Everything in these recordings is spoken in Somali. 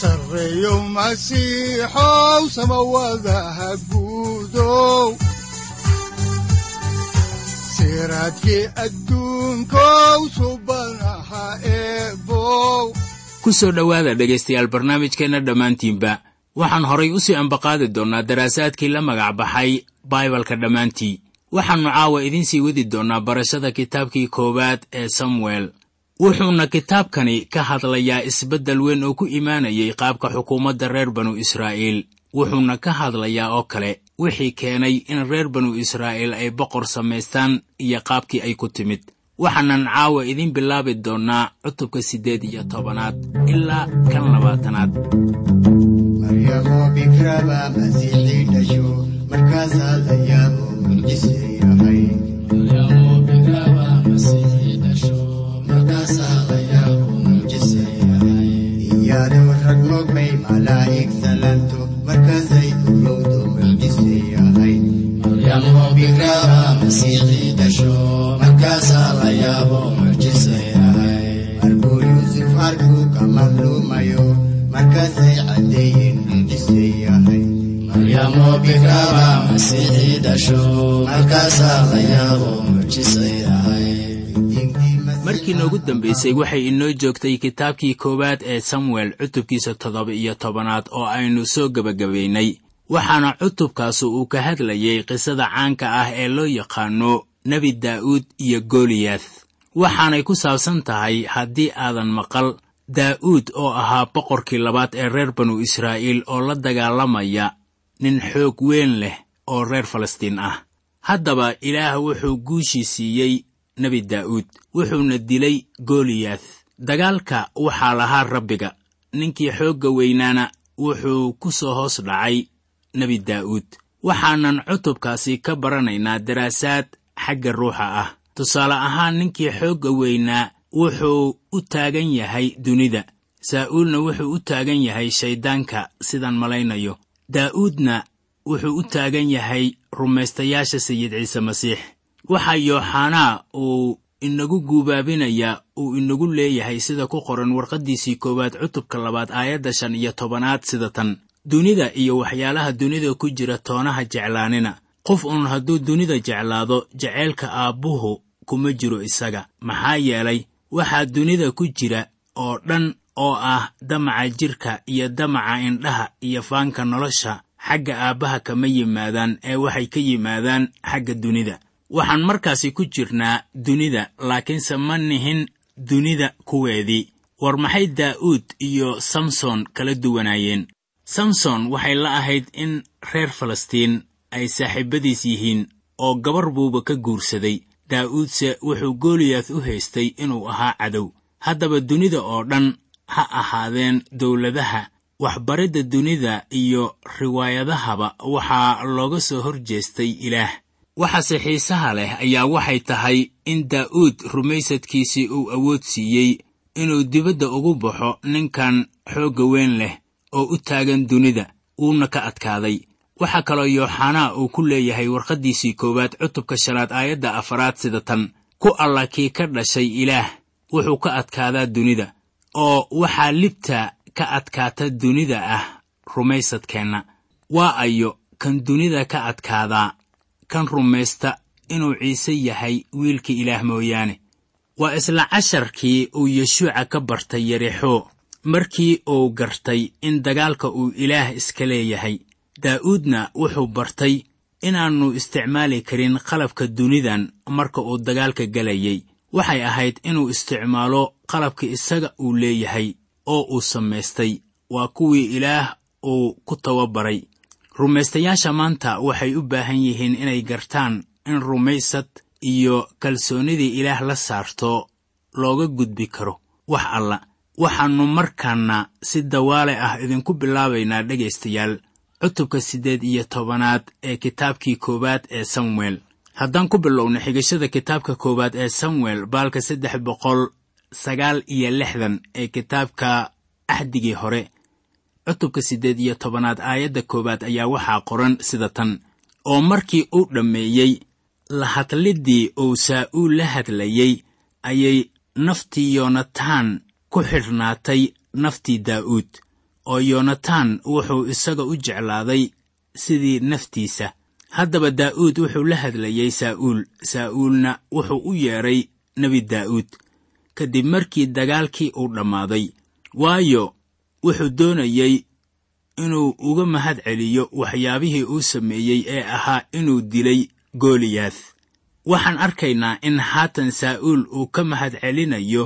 sareyow masiixow samawadaha guudow siraadkii adduunkow subanaha eebow ku soo dhowaada dhegaystayaal barnaamijkeenna dhammaantiinba waxaan horay u sii ambaqaadi doonnaa daraasaadkii la magac baxay baibalka dhammaantii. Waxaannu caawa idiin sii wadi doonnaa barashada kitaabkii koowaad ee samuel wuxuuna kitaabkani ka hadlayaa isbeddel weyn oo ku imaanayay qaabka xukuumadda reer banu israa'iil. Wuxuuna ka hadlayaa oo kale wixii keenay in reer banu israa'iil ay boqor samaystaan iyo qaabkii ay ku timid. Waxaanan caawa idiin bilaabi doonnaa cutubka siddeed iyo tobanaad ilaa kan labaatanaad. Maryamo bikraba masiixii dhasho markaasaa la yaabo mucjise yahay mogbay malaa'ig salanto markaasay urowdo mucjise yahay markuu markii noogu dambaysay waxay inoo joogtay kitaabkii koowaad ee samuel cutubkiisa toddoba iyo tobanaad oo aynu soo gebagabaynay waxaana cutubkaasu uu ka hadlayay qisada caanka ah ee loo yaqaano nebi daa'uud iyo goliyaath waxaanay ku saabsan tahay haddii aadan maqal daa'uud oo ahaa boqorkii labaad ee reer banu israa'iil oo la dagaalamaya nin xoog weyn leh oo reer falastiin ah. Haddaba ilaah wuxuu guushii siiyey nebi daa'uud wuxuuna dilay goliyaath dagaalka waxaa lahaa rabbiga. Ninkii xoogga weynaana wuxuu ku soo hoos dhacay nebi daa'uud waxaanan cutubkaasi ka baranaynaa daraasaad xagga ruuxa ah. Tusaale ahaan ninkii xoogga weynaa wuxuu u taagan yahay dunida. Saa'uulna wuxuu u taagan yahay shayddaanka sidaan malaynayo. Daa'uudna wuxuu u taagan yahay rumaystayaasha sayid ciise masiix waxaa yooxanaa uu inagu guubaabinayaa uu inagu leeyahay sida ku qoran warqaddiisii koowaad cutubka labaad aayadda shan iyo tobanaad sida tan. Dunida iyo waxyaalaha dunida ku jira toonaha jeclaanina. Qof uun hadduu dunida jeclaado jaceylka aabbuhu kuma jiro isaga. Maxaa yeelay waxaa dunida ku jira oo dhan oo ah damaca jidhka iyo damaca indhaha iyo faanka nolosha xagga aabbaha kama yimaadaan ee waxay ka yimaadaan xagga dunida waxaan markaasi ku jirnaa dunida laakiinse ma nihin dunida kuweedii war maxay daa'uud iyo samson kala duwanaayeen? Samson waxay la ahayd in reer falastiin ay saaxiibadiis yihiin oo gabar buuba ka guursaday. Daa'uudse wuxuu goliyaath u haystay inuu ahaa cadow. Haddaba dunida oo dhan ha ahaadeen dowladaha. Waxbaridda dunida iyo riwaayadahaba waxaa looga soo hor jeestay ilaah waxaase xiisaha leh ayaa waxay tahay in daa'uud rumaysadkiisii uu awood siiyey inuu dibadda ugu baxo ninkan xoogga weyn leh oo u taagan dunida wuuna ka adkaaday. Waxaa kaloo yooxanaa uu ku leeyahay warqaddiisii koowaad cutubka shanaad aayadda afaraad sida tan ku alla kii ka dhashay ilaah wuxuu ka adkaadaa dunida oo waxaa libta ka adkaata dunida ah rumaysadkeenna. Waa ayo kan dunida ka adkaadaa kan rumaysta inuu ciise yahay wiilka ilaah mooyaane. Waa isla casharkii uu yeshuuca ka bartay yarixoo markii uu gartay in dagaalka uu ilaah iska leeyahay. Daa'uudna wuxuu bartay inaannu isticmaali karin qalabka dunidan marka uu dagaalka gelayay waxay ahayd inuu isticmaalo qalabka isaga uu leeyahay oo uu samaystay. Waa kuwii ilaah uu ku tababaray rumaystayaasha maanta waxay u baahan yihiin inay gartaan in rumaysad iyo kalsoonnidii ilaah la saarto looga gudbi karo. Wax alla waxaannu markaana si dawaale ah idinku bilaabaynaa dhegaystayaal. Cutubka siddeed iyo tobanaad ee kitaabkii koowaad ee samuel. Haddaan ku bilowna xigashada kitaabka koowaad ee samuel baalka saddex boqol sagaal iyo lixdan ee kitaabka axdigii hore cutubka siddeed iyo tobanaad aayadda koowaad ayaa waxaa qoran sida tan oo markii uu dhammeeyey la hadliddii uu saa'uul la hadlayey ayay naftii yoonataan ku xidhnaatay naftii daa'uud oo yoonataan wuxuu isaga u jeclaaday sidii naftiisa. Haddaba daa'uud wuxuu la hadlayey saa'uul saa'uulna wuxuu u yeedhay nebi daa'uud. Kadib markii dagaalkii uu dhammaaday waayo wuxuu doonayey inuu uga mahad celiyo waxyaabihii uu sameeyey ee ahaa inuu dilay gooliyath waxaan arkaynaa in haatan saa'uul uu ka mahad celinayo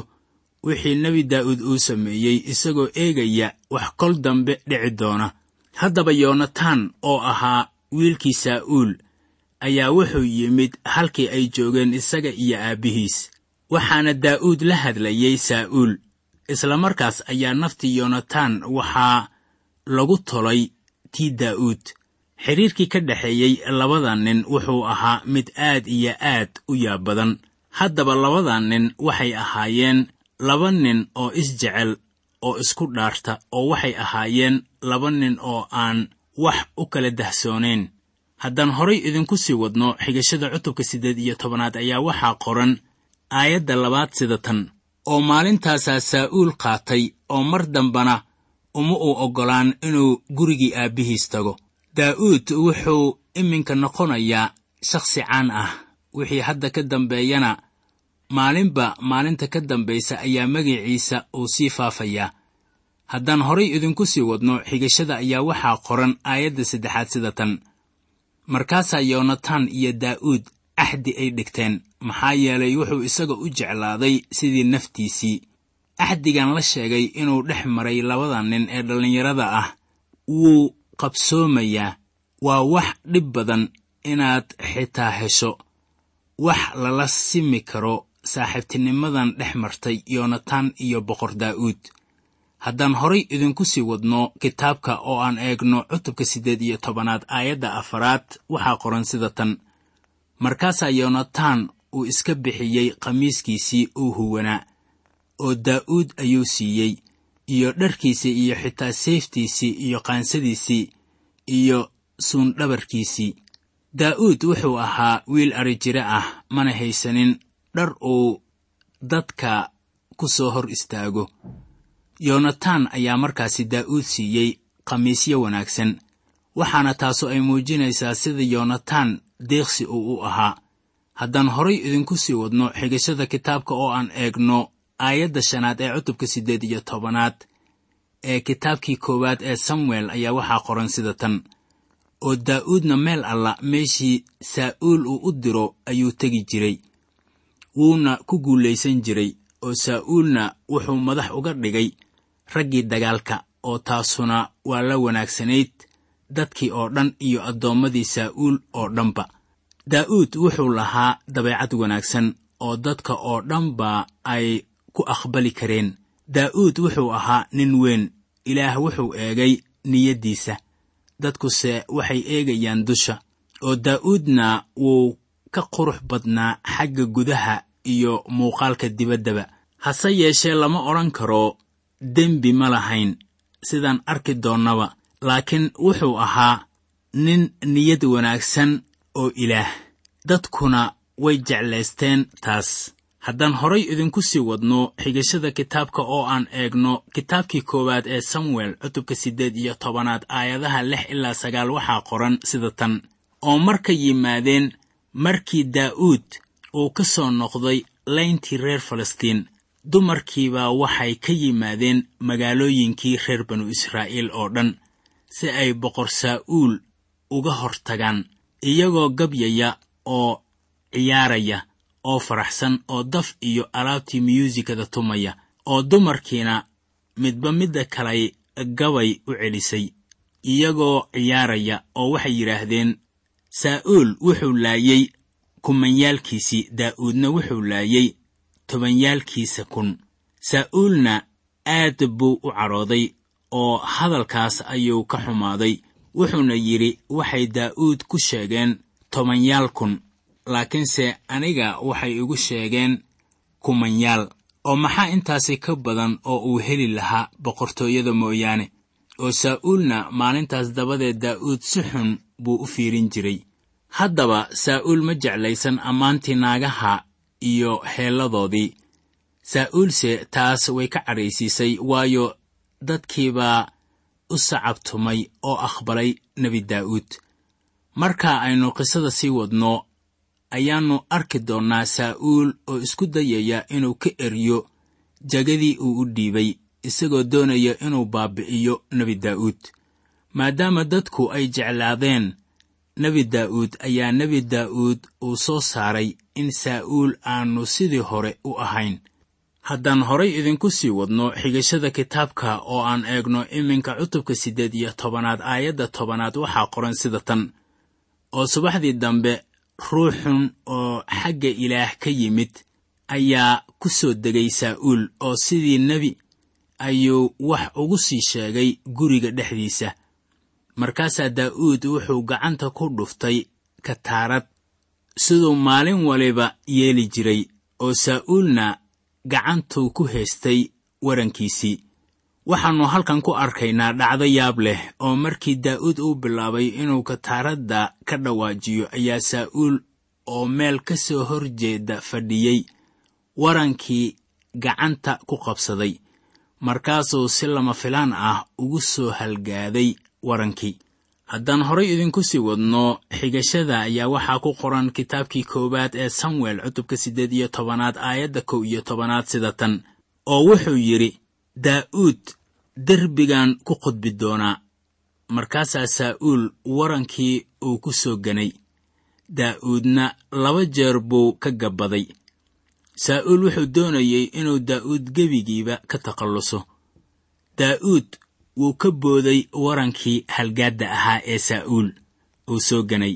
wixii nebi daa'uud uu sameeyey isagoo eegaya wax kol dambe dhici doona. Haddaba yoonataan oo ahaa wiilkii saa'uul ayaa wuxuu yimid halkii ay joogeen isaga iyo aabbihiis waxaana daa'uud la hadlayey saa'uul isla markaas ayaa naftii yoonataan waxaa lagu tolay tii daa'uud xidhiirkii ka dhexeeyey labada nin wuxuu ahaa mid aad iyo aad u yaab badan. Haddaba labada nin waxay ahaayeen laba nin oo isjecel oo isku dhaarta oo waxay ahaayeen laba nin oo aan wax u kala dahsoonayn haddaan horay idinku sii wadno xigashada cutubka siddeed iyo tobanaad ayaa waxaa qoran aayadda labaad sida tan oo maalintaasaa saa'uul qaatay oo mar dambana uma uu oggolaan inuu gurigii aabbihiis tago. Daa'uud wuxuu iminka noqonayaa shakhsi caan ah. Wixii hadda ka dambeeyana maalinba maalinta ka dambaysa ayaa magiciisa uu sii faafayaa. Haddaan horay idinku sii wadno xigashada ayaa waxaa qoran aayadda saddexaad sida tan. Markaasaa yoonataan iyo daa'uud axdi ay dhigteen. Maxaa yeelay wuxuu isaga u jeclaaday sidii naftiisii. Axdigan la sheegay inuu dhex maray labada nin ee dhallinyarada ah. Wuu qabsoomayaa. Waa wax dhib badan inaad xitaa hesho. Wax lala simi karo saaxiibtinimadan dhex martay yoonataan iyo boqor daa'uud. Haddaan horay idinku sii wadno kitaabka oo aan eegno cutubka siddeed iyo tobanaad aayadda afaraad waxaa qoran sida tan markaasaa yoonataan uu iska bixiyey khamiiskiisii uu huwanaa oo daa'uud ayuu siiyey iyo dharkiisii iyo xitaa seeftiisii iyo qaansadiisii iyo suundhabarkiisii daa'uud wuxuu ahaa wiil arijire ah mana haysanin dhar uu dadka ku soo hor istaago. Yoonataan ayaa markaasi daa'uud siiyey khamiisyo wanaagsan waxaana taasu ay muujinaysaa sida yoonataan deeqsi uu u ahaa. Haddaan horay idinku sii wadno xigashada kitaabka oo aan eegno aayadda shanaad ee cutubka siddeed iyo tobanaad ee kitaabkii koowaad ee samuel ayaa waxaa qoran sida tan. Oo daa'uudna meel alla meeshii saa'uul uu u diro ayuu tegi jiray. Wuuna ku guulaysan jiray. Oo saa'uulna wuxuu madax uga dhigay raggii dagaalka oo taasuna waa la wanaagsanayd dadkii oo dhan iyo addoommadii saa'uul oo dhanba daa'uud wuxuu lahaa dabeecad wanaagsan oo dadka oo dhanba ay ku aqbali kareen. Daa'uud wuxuu ahaa nin weyn. Ilaah wuxuu eegay niyaddiisa. Dadkuse waxay eegayaan dusha oo daa'uudna wuu ka qurux badnaa xagga gudaha iyo muuqaalka dibaddaba hase yeeshee lama odhan karo dembi ma lahayn sidaan arki doonnaba. Laakiin wuxuu ahaa nin niyad wanaagsan oo ilaah dadkuna way jeclaysteen taas. Haddaan horay idinku sii wadno xigashada kitaabka oo aan eegno kitaabkii koowaad ee samuel cutubka siddeed iyo tobanaad aayadaha lix ilaa sagaal waxaa qoran sida tan. Oo marka yimaadeen markii daa'uud uu ka soo noqday layntii reer falastiin dumarkiibaa waxay ka yimaadeen magaalooyinkii reer banu israa'iil oo dhan si ay boqor saa'uul uga hor tagaan iyagoo gabyaya oo ciyaaraya oo faraxsan oo daf iyo alaabtii myuusikada tumaya oo dumarkiina midba midda kalay gabay u celisay. Iyagoo ciyaaraya oo waxay yidhaahdeen saa'uul wuxuu laayey kumanyaalkiisii daa'uudna wuxuu laayey tobanyaalkiisa kun. Saa'uulna aad buu u cadhooday oo hadalkaas ayuu ka xumaaday wuxuuna yidhi waxay daa'uud ku sheegeen tobanyaal kun laakiinse aniga waxay igu sheegeen kumanyaal. Oo maxaa intaasi ka badan oo uu heli lahaa boqortooyada mooyaane? Oo saa'uulna maalintaas dabadeed daa'uud si xun buu u fiirin jiray. Haddaba saa'uul ma jeclaysan ammaantii naagaha iyo heelladoodii. Saa'uulse taas way ka cadhaysiisay waayo dadkiibaa u sacabtumay oo aqbalay nebi daa'uud marka aynu qisada sii wadno ayaannu arki doonnaa saa'uul oo isku dayaya inuu ka eriyo jagadii uu u dhiibay isagoo doonaya inuu baabi'iyo nebi daa'uud maadaama dadku ay jeclaadeen nebi daa'uud ayaa nebi daa'uud uu soo saaray in saa'uul aannu sidii hore u ahayn haddaan horay idinku sii wadno xigashada kitaabka oo aan eegno iminka cutubka siddeed iyo tobanaad aayadda tobanaad waxaa qoran sida tan. Oo subaxdii dambe ruux xun oo xagga ilaah ka yimid ayaa ku soo degay saa'uul oo sidii nebi ayuu wax ugu sii sheegay guriga dhexdiisa. Markaasaa daa'uud wuxuu gacanta ku dhuftay kataarad siduu maalin waliba yeeli jiray oo saa'uulna gacantuu ku haystay warankiisii. Waxaannu halkan ku arkaynaa dhacdo yaab leh oo markii daa'uud uu bilaabay inuu kataaradda ka dhawaajiyo ayaa saa'uul oo meel ka soo hor jeeda fadhiyey warankii gacanta ku qabsaday markaasuu si lama filaan ah ugu soo halgaaday warankii haddaan horay idinku sii wadno xigashada ayaa waxaa ku qoran kitaabkii koowaad ee samuel cutubka siddeed iyo tobanaad aayadda kow iyo tobanaad sida tan oo wuxuu yidhi daa'uud derbigan ku khudbi doonaa markaasaa saa'uul warankii uu ku soo ganay. Daa'uudna laba jeer buu ka gabbaday. Saa'uul wuxuu doonayey inuu daa'uud gebigiiba ka takhalluso. Daa'uud wuu ka booday warankii halgaadda ahaa ee saa'uul uu soo ganay.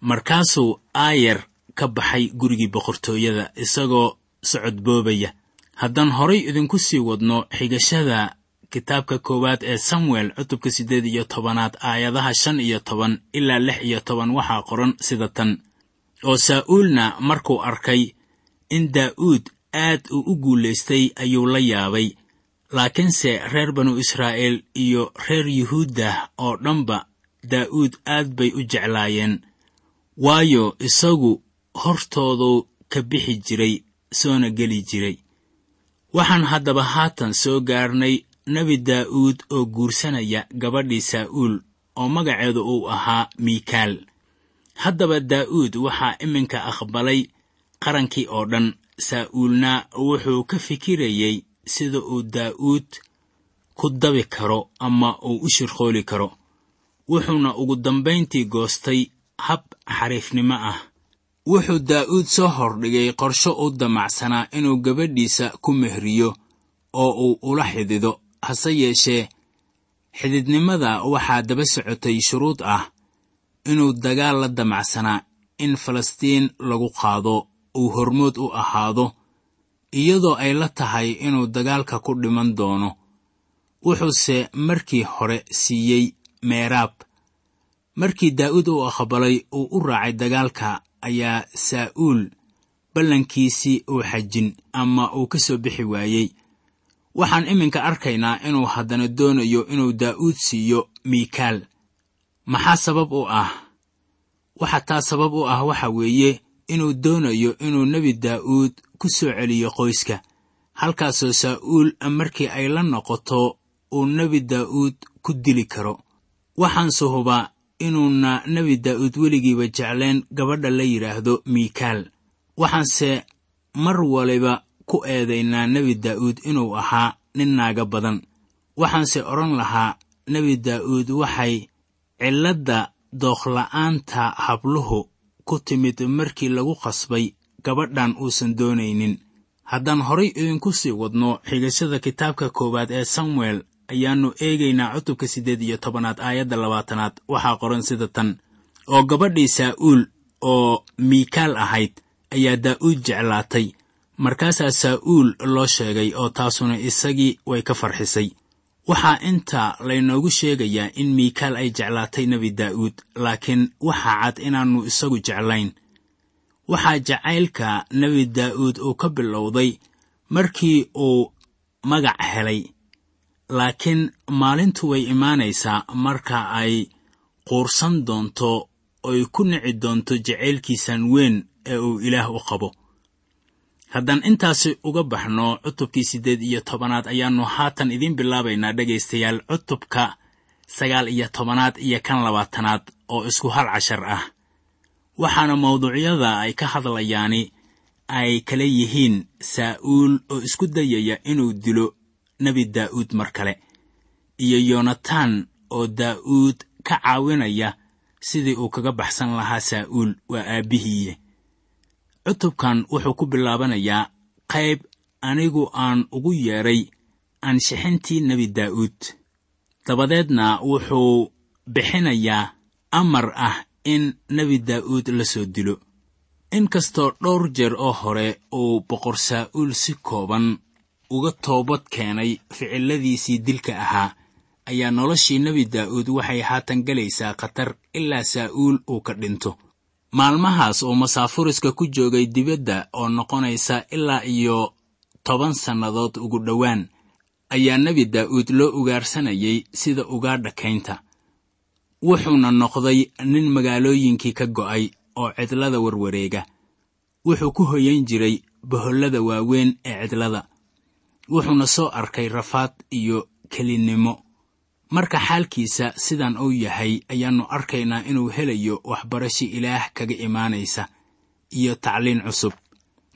Markaasuu aayar ka baxay gurigii boqortooyada isagoo socodboobaya. Haddaan horay idinku sii wadno xigashada kitaabka koowaad ee samuel cutubka siddeed iyo tobanaad aayadaha shan iyo toban ilaa lix iyo toban waxaa qoran sida tan. Oo saa'uulna markuu arkay in daa'uud aad uu u guulaystay ayuu la yaabay laakiinse reer banu israa'iil iyo reer yuhuudda oo dhanba daa'uud aad bay u jeclaayeen. Waayo isagu hortooduu ka bixi jiray soona geli jiray. Waxaan haddaba haatan soo gaarnay nebi daa'uud oo guursanaya gabadhii saa'uul oo magaceedu uu ahaa miikaal. Haddaba daa'uud waxaa iminka aqbalay qarankii oo dhan. Saa'uulna wuxuu ka fikirayey sida uu daa'uud ku dabi karo ama uu u shirqooli karo wuxuuna ugu dambayntii goostay hab xariifnimo ah. Wuxuu daa'uud soo hordhigay qorsho u damacsanaa inuu gabadhiisa ku mehriyo oo uu ula xidido hase yeeshee xididnimada waxaa daba socotay shuruud ah inuu dagaal la damacsanaa in falastiin lagu qaado uu hormood u ahaado iyadoo ay la tahay inuu dagaalka ku dhiman doono. Wuxuuse markii hore siiyey meeraab. Markii daa'uud uu aqbalay uu u raacay dagaalka ayaa saa'uul ballankiisii uu xajin ama uu ka soo bixi waayey. Waxaan iminka arkaynaa inuu haddana doonayo inuu daa'uud siiyo miikaal. Maxaa sabab u ah? Waxa taa sabab u ah waxa weeye inuu doonayo inuu nebi daa'uud ku soo celiyo qoyska. Halkaasoo saa'uul markii ay la noqoto uu nebi daa'uud ku dili karo. Waxaanse hubaa inuuna nebi daa'uud weligiiba jeclayn gabadha la yidhaahdo miikaal. Waxaanse mar waliba ku eedaynaa nebi daa'uud inuu ahaa nin naaga badan. Waxaanse odhan lahaa nebi daa'uud waxay cilladda dookhla'aanta habluhu ku timid markii lagu qasbay gabadhan uusan doonaynin. Haddaan horay idinku sii wadno xigashada kitaabka koowaad ee samuel ayaannu eegaynaa cutubka siddeed iyo tobanaad aayadda labaatanaad waxaa qoran sida tan. Oo gabadhii saa'uul oo miikaal ahayd ayaa daa'uud jeclaatay. Markaasaa saa'uul loo sheegay oo taasuna isagii way ka farxisay waxaa inta laynoogu sheegayaa in miikaal ay jeclaatay nebi daa'uud laakiin waxaa cad inaannu isagu jeclayn. Waxaa jacaylka nebi daa'uud uu ka bilowday markii uu magac helay. Laakiin maalintu way imaanaysaa marka ay quursan doonto oy ku nici doonto jacaylkiisan weyn ee uu ilaah u qabo haddaan intaasi uga baxno cutubkii siddeed iyo tobanaad ayaannu haatan idiin bilaabaynaa dhegaystayaal cutubka sagaal iyo tobanaad iyo kan labaatanaad oo isku hal cashar ah. Waxaana mawduucyada ay ka hadlayaani ay kala yihiin saa'uul oo isku dayaya inuu dilo nebi daa'uud mar kale iyo yonatan oo daa'uud ka caawinaya sidii uu kaga baxsan lahaa saa'uul waa aabbihiiye cutubkan wuxuu ku bilaabanayaa qayb anigu aan ugu yeedhay aanshixintii nebi daa'uud dabadeedna wuxuu bixinayaa amar ah in nebi daa'uud la soo dilo. Inkastoo dhowr jeer oo hore uu boqor saa'uul si kooban uga toobad keenay ficilladiisii dilka ahaa ayaa noloshii nebi daa'uud waxay haatan gelaysaa khatar ilaa saa'uul uu ka dhinto maalmahaas uu masaafuriska ku joogay dibadda oo noqonaysa ilaa iyo toban sannadood ugu dhowaan ayaa nebi daa'uud loo ugaarsanayay sida ugaadha kaynta wuxuuna noqday nin magaalooyinkii ka go'ay oo cidlada warwareega. Wuxuu ku hoyan jiray bohollada waaweyn ee cidlada. Wuxuuna soo arkay rafaad iyo kelinnimo marka xaalkiisa sidan uu yahay ayaannu arkaynaa inuu helayo waxbarasho ilaah kaga imaanaysa iyo tacliin cusub.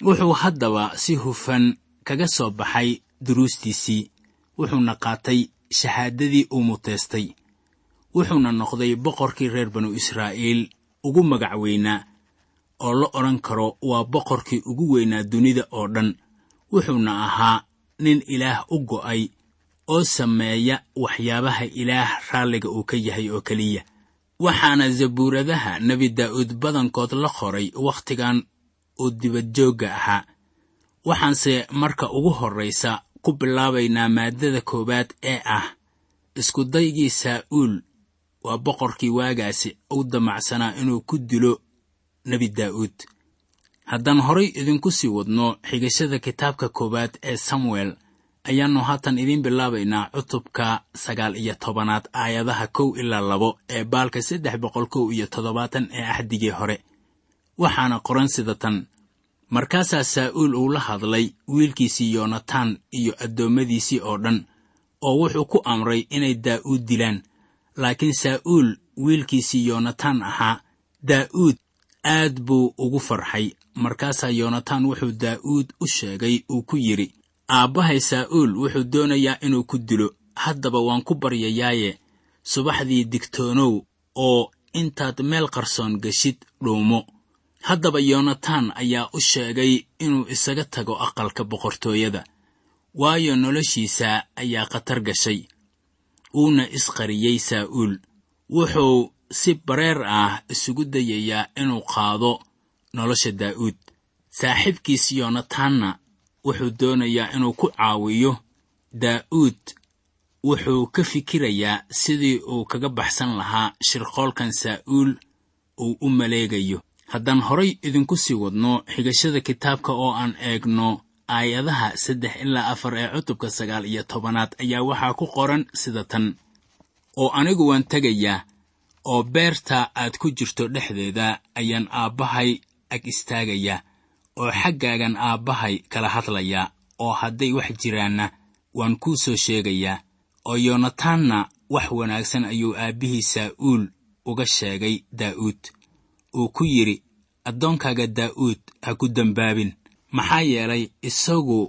Wuxuu haddaba si hufan kaga soo baxay duruustiisii wuxuuna qaatay shahaadadii uu muteystay wuxuuna noqday boqorkii reer banu israa'iil ugu magac weynaa oo la odhan karo waa boqorkii ugu weynaa dunida oo dhan. Wuxuuna ahaa nin ilaah u go'ay oo sameeya waxyaabaha ilaah raalliga uu ka yahay oo keliya. Waxaana zabuuradaha nebi daa'uud badankood la qoray wakhtigan uu dibadjoogga ahaa. Waxaanse marka ugu horraysa ku bilaabaynaa maaddada koowaad ee ah iskudaygii saa'uul waa boqorkii waagaasi u damacsanaa inuu ku dilo nebi daa'uud haddaan horay idinku sii wadno xigashada kitaabka koowaad ee samuel ayaannu haatan idiin bilaabaynaa cutubka sagaal iyo tobanaad aayadaha kow ilaa labo ee baalka saddex boqol kow iyo toddobaatan ee axdigii hore. Waxaana qoran sida tan markaasaa saa'uul uu la hadlay wiilkiisii yonatan iyo addoommadiisii oo dhan oo wuxuu ku amray inay daa'uud dilaan. Laakiin saa'uul wiilkiisii yonatan ahaa daa'uud aad buu ugu farxay. Markaasaa yonatan wuxuu daa'uud u sheegay uu ku yidhi aabbahay saa'uul wuxuu doonayaa inuu ku dilo. Haddaba waan ku baryayaaye subaxdii digtoonow oo intaad meel qarsoon geshid dhuumo. Haddaba yonatan ayaa u sheegay inuu isaga tago aqalka boqortooyada waayo noloshiisa ayaa khatar gashay. Wuuna isqariyey saa'uul wuxuu si bareer ah isugu dayayaa inuu qaado nolosha daa'uud. Saaxiibkiis yonatanna wuxuu doonayaa inuu ku caawiyo daa'uud wuxuu ka fikirayaa sidii uu kaga baxsan lahaa shirqoolkan saa'uul uu u maleegayo. Haddaan horay idinku sii wadno xigashada kitaabka oo aan eegno aayadaha saddex ilaa afar ee cutubka sagaal iyo tobanaad ayaa waxaa ku qoran sida tan. Oo anigu waan tegayaa oo beerta aad ku jirto dhexdeeda ayaan aabbahay ag istaagayaa oo xaggaagan aabbahay kala hadlayaa oo hadday wax jiraanna waan kuu soo sheegayaa oo yonatanna wax wanaagsan ayuu aabbihii saa'uul uga sheegay daa'uud uu ku yidhi addoonkaaga daa'uud ha ku dembaabin maxaa yeelay isagu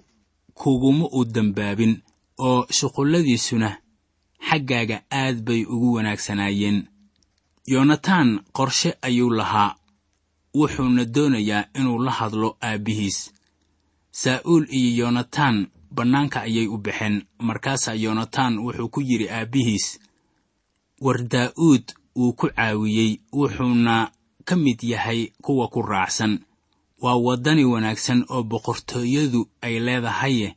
kuguma uu dembaabin oo shuqulladiisuna xaggaaga aad bay ugu wanaagsanaayeen yonatan qorshe ayuu lahaa wuxuuna doonayaa inuu la hadlo aabbihiis saa'uul iyo yonatan bannaanka ayay u baxeen markaasaa yonatan wuxuu ku yidhi aabbihiis war daa'uud wuu ku caawiyey wuxuuna ka mid yahay kuwa ku raacsan. Waa waddani wanaagsan oo boqortooyadu ay leedahaye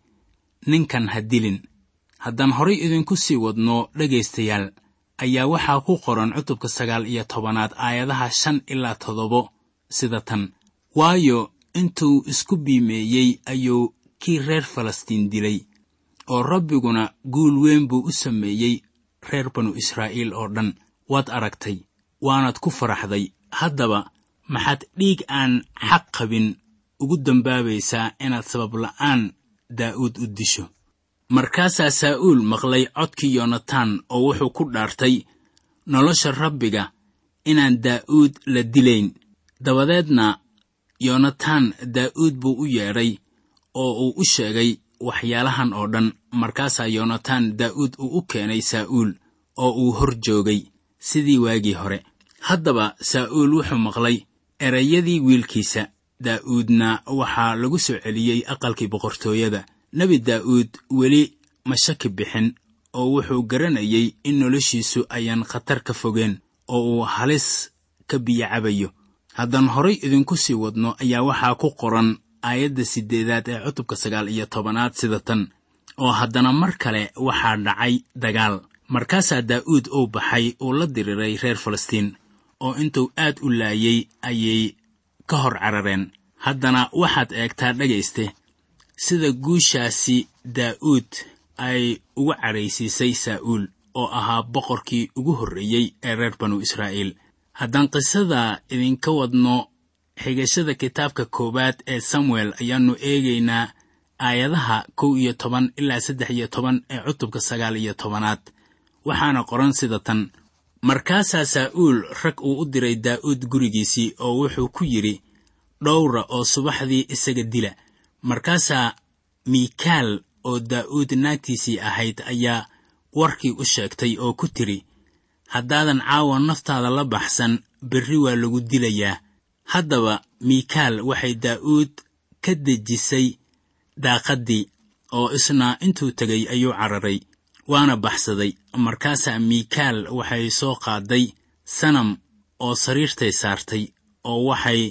ninkan ha dilin. Haddaan horay idinku sii wadno dhegaystayaal ayaa waxaa ku qoran cutubka sagaal iyo tobanaad aayadaha shan ilaa toddobo sida tan. Waayo intuu isku biimeeyey ayuu kii reer falastiin dilay oo rabbiguna guul weyn buu u sameeyey reer banu israa'iil oo dhan. Waad aragtay waanaad ku faraxday. Haddaba maxaad dhiig aan xaq qabin ugu dambaabaysaa inaad sababla'aan daa'uud u disho. Markaasaa saa'uul maqlay codkii yonatan oo wuxuu ku dhaartay nolosha rabbiga inaan daa'uud la dilayn dabadeedna yonatan daa'uud buu u yeedhay oo uu u sheegay waxyaalahan oo dhan. Markaasaa yonatan daa'uud uu u keenay saa'uul oo uu hor joogay sidii waagii hore. Haddaba saa'uul wuxuu maqlay erayadii wiilkiisa. Daa'uudna waxaa lagu soo celiyey aqalkii boqortooyada. Nebi daa'uud weli ma shaki bixin oo wuxuu garanayey in noloshiisu ayaan khatar ka fogeen oo uu halis ka biyocabayo haddaan horay idinku sii wadno ayaa waxaa ku qoran aayadda siddeedaad ee cutubka sagaal iyo tobanaad sida tan oo haddana mar kale waxaa dhacay dagaal. Markaasaa daa'uud uu baxay uu la diriray reer falastiin oo intuu aad u laayey ayay ka hor carareen. Haddana waxaad eegtaa dhegayste sida guushaasi daa'uud ay uga cadhaysiisay saa'uul oo ahaa boqorkii ugu horreeyey ee reer banu israa'iil haddaan qisada idinka wadno xigashada kitaabka koowaad ee samuel ayaannu eegaynaa aayadaha kow iyo toban ilaa saddex iyo toban ee cutubka sagaal iyo tobanaad. Waxaana qoran sida tan markaasaa saa'uul rag uu u diray daa'uud gurigiisii oo wuxuu ku yidhi dhowra oo subaxdii isaga dila. Markaasaa miikaal oo daa'uud naagtiisii ahayd ayaa warkii u sheegtay oo ku tidhi haddaadan caawa naftaada la baxsan berri waa lagu dilayaa. Haddaba miikaal waxay daa'uud ka dejisay daaqaddii oo isna intuu tegay ayuu cararay waana baxsaday. Markaasaa miikaal waxay soo qaaday sanam oo sariirtay saartay oo waxay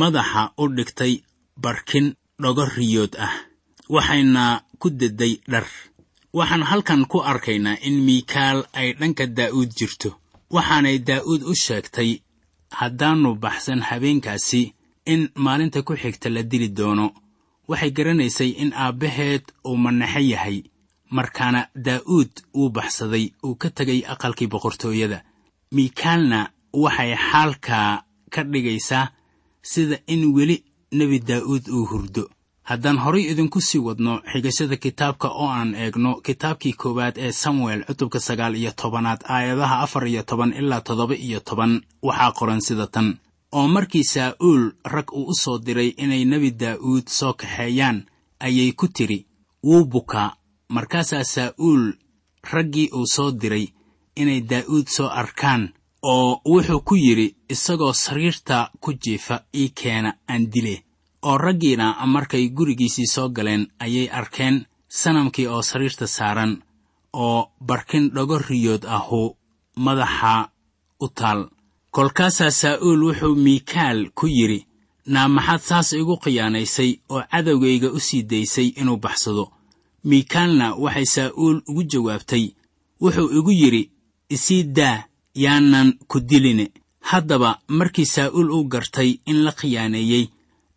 madaxa u dhigtay barkin dhogo riyood ah waxayna ku dedday dhar waxaan halkan ku arkaynaa in miikaal ay dhanka daa'uud jirto. Waxaanay daa'uud u sheegtay haddaannu baxsan habeenkaasi in maalinta ku xigta la dili doono. Waxay garanaysay in aabbaheed uu manaxo yahay markaana daa'uud wuu baxsaday uu ka tegay aqalkii boqortooyada. Miikaalna waxay xaalkaa ka dhigaysaa sida in weli nebi daa'uud uu hurdo haddaan horay idinku sii wadno xigashada kitaabka oo aan eegno kitaabkii koowaad ee samuel cutubka sagaal iyo tobanaad aayadaha afar iyo toban ilaa toddoba iyo toban waxaa qoran sida tan. Oo markii saa'uul rag uu u soo diray inay nebi daa'uud soo kaxeeyaan ayay ku tidhi wuu bukaa. Markaasaa saa'uul raggii uu soo diray inay daa'uud soo arkaan oo wuxuu ku yidhi isagoo sariirta ku jiifa ii keena aan dile oo raggiina markay gurigiisii soo galeen ayay arkeen sanamkii oo sariirta saaran oo barkin dhogo riyood ahu madaxa u taal. kolkaasaa saa'uul wuxuu miikaal ku yidhi naa maxaad saas igu khiyaanaysay oo cadowgayga u sii daysay inuu baxsado. Miikaalna waxay saa'uul ugu jawaabtay wuxuu igu yidhi isii daa yaanan ku diline haddaba markii saa'uul uu gartay in la khiyaaneeyey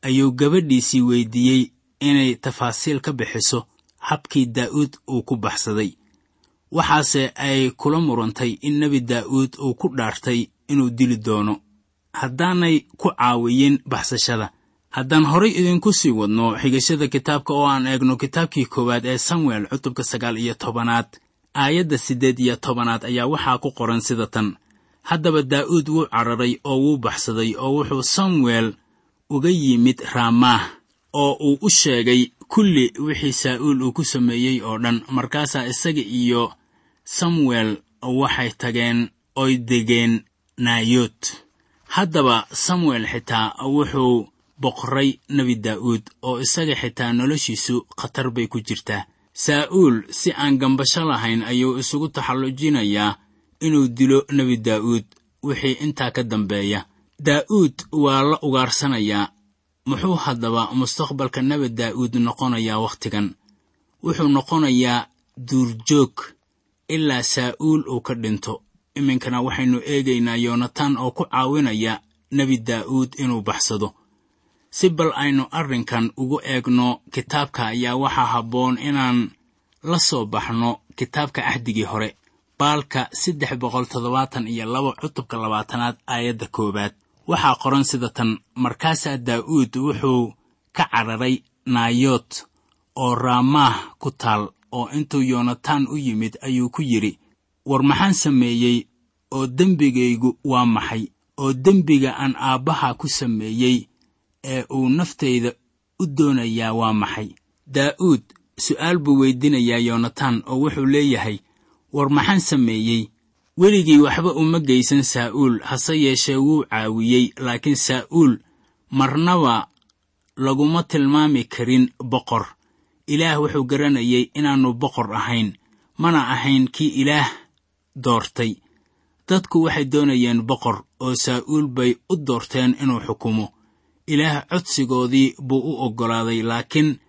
ayuu gabadhiisii weyddiiyey inay tafaasiil ka bixiso habkii daa'uud uu ku baxsaday. Waxaase ay kula murantay in nebi daa'uud uu ku dhaartay inuu dili doono. Haddaanay ku caawiyin baxsashada haddaan horay idinku sii wadno xigashada kitaabka oo aan eegno kitaabkii koowaad ee samuel cutubka sagaal iyo tobanaad aayadda siddeed iyo tobanaad ayaa waxaa ku qoran sida tan. Haddaba daa'uud wuu cararay oo wuu baxsaday oo wuxuu samuel uga yimid raamaah oo uu u sheegay kulli wixii saa'uul uu ku sameeyey oo dhan markaasaa isaga iyo samuel waxay tageen oy degeen naayot. Haddaba samuel xitaa wuxuu boqray nebi daa'uud oo isaga xitaa noloshiisu khatar bay ku jirtaa. Saa'uul si aan gambasho lahayn ayuu isugu taxallujinayaa inuu dilo nebi daa'uud wixii intaa ka dambeeya daa'uud waa la ugaarsanayaa. Muxuu haddaba mustaqbalka nebi daa'uud noqonayaa wakhtigan. Wuxuu noqonayaa duurjoog ilaa saa'uul uu ka dhinto. Iminkana waxaynu eegaynaa yoonataan oo ku caawinaya nebi daa'uud inuu baxsado. Si bal aynu arrinkan ugu eegno kitaabka ayaa waxaa habboon inaan la soo baxno kitaabka axdigii hore baalka saddex boqol toddobaatan iyo laba cutubka labaatanaad aayadda koowaad waxaa qoran sida tan markaasaa daa'uud wuxuu ka cararay naayood oo raamaah ku taal oo intuu yoonataan u yimid ayuu ku yidhi war maxaan sameeyey oo dembigaygu waa maxay? Oo dembiga aan aabbaha ku sameeyey ee uu naftayda u doonayaa waa maxay? Daa'uud su'aal buu weydiinayaa yoonataan oo wuxuu leeyahay war maxaan sameeyey weligii waxba uma geysan saa'uul hase yeeshee wuu caawiyey laakiin saa'uul marnaba laguma tilmaami karin boqor. Ilaah wuxuu garanayay inaannu boqor ahayn mana ahayn kii ilaah doortay. Dadku waxay doonayeen boqor oo saa'uul bay u doorteen inuu xukumo. Ilaah codsigoodii buu u oggolaaday laakiin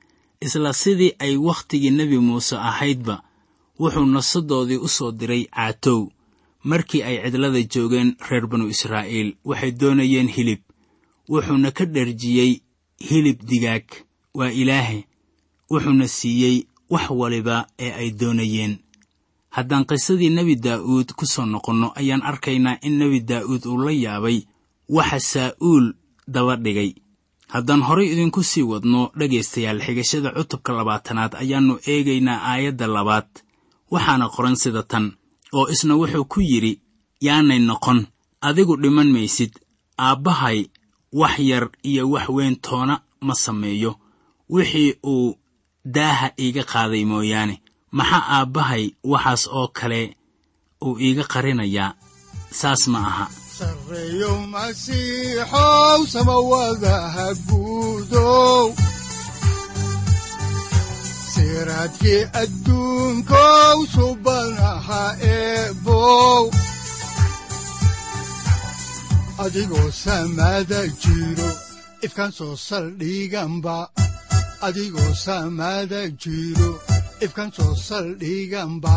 isla sidii ay wakhtigii nebi muuse ahaydba wuxuu nasadoodii u soo diray caatow markii ay cidlada joogeen reer banu israa'iil waxay doonayeen hilib. Wuxuuna ka dherjiyey hilib digaag. Waa ilaahe wuxuuna siiyey wax waliba ee ay doonayeen. Haddaan qisadii nebi daa'uud ku soo noqonno ayaan arkaynaa in nebi daa'uud uu la yaabay waxa saa'uul daba dhigay. Haddaan horay idinku sii wadno dhegaystayaal xigashada cutubka labaatanaad ayaannu eegaynaa aayadda labaad. Waxaana qoran sida tan oo isna wuxuu ku yidhi yaanay noqon adigu dhiman maysid aabbahay wax yar iyo wax weyn toona ma sameeyo. Wixii uu daaha iiga qaaday mooyaane maxaa aabbahay waxaas oo kale uu iiga qarinayaa? Saas ma aha. Sarreeyo masiixow samawadaha guudow siraadkii adduunkow subanaha eebow adigoo samada jiro ifkaan soo saldhiganba